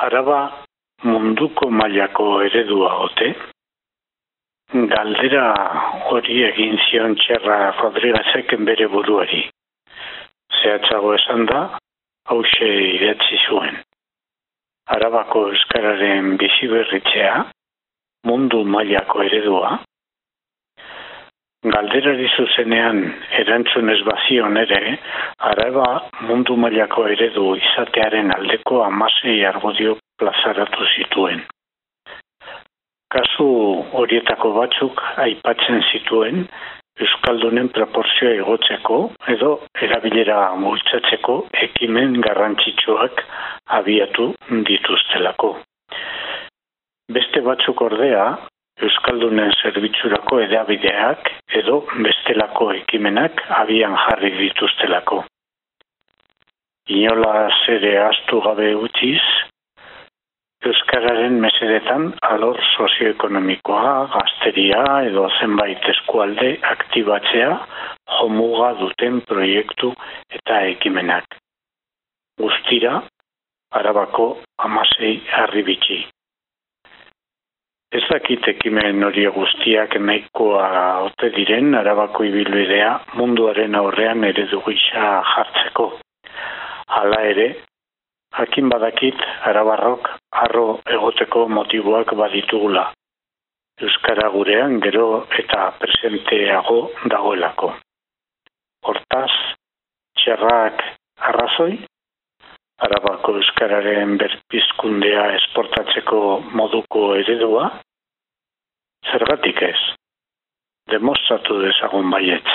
araba munduko mailako eredua ote? Galdera hori egin zion txerra Rodriguezek bere buruari. Zehatzago esan da, hause idatzi zuen. Arabako euskararen bizi berritzea, mundu mailako eredua, Galderari zuzenean erantzun ez bazion ere, araba mundu mailako eredu izatearen aldeko amasei argudio plazaratu zituen. Kasu horietako batzuk aipatzen zituen Euskaldunen proporzioa egotzeko edo erabilera multzatzeko ekimen garrantzitsuak abiatu dituztelako. Beste batzuk ordea, Euskaldunen zerbitzurako edabideak edo bestelako ekimenak abian jarri dituztelako. Inola zere astu gabe utziz, Euskararen mesedetan alor sozioekonomikoa, gazteria edo zenbait eskualde aktibatzea jomuga duten proiektu eta ekimenak. Guztira, arabako amasei harribitxi. Ez dakit ekimen hori guztiak nahikoa ote diren arabako ibilbidea munduaren aurrean eredu gisa jartzeko. Hala ere, jakin badakit arabarrok arro egoteko motiboak baditugula. Euskara gurean gero eta presenteago dagoelako. Hortaz, txerrak arrazoi, Arabako euskararen berpizkundea esportatzeko moduko eredua? Zergatik ez? Demostratu dezagun baietz.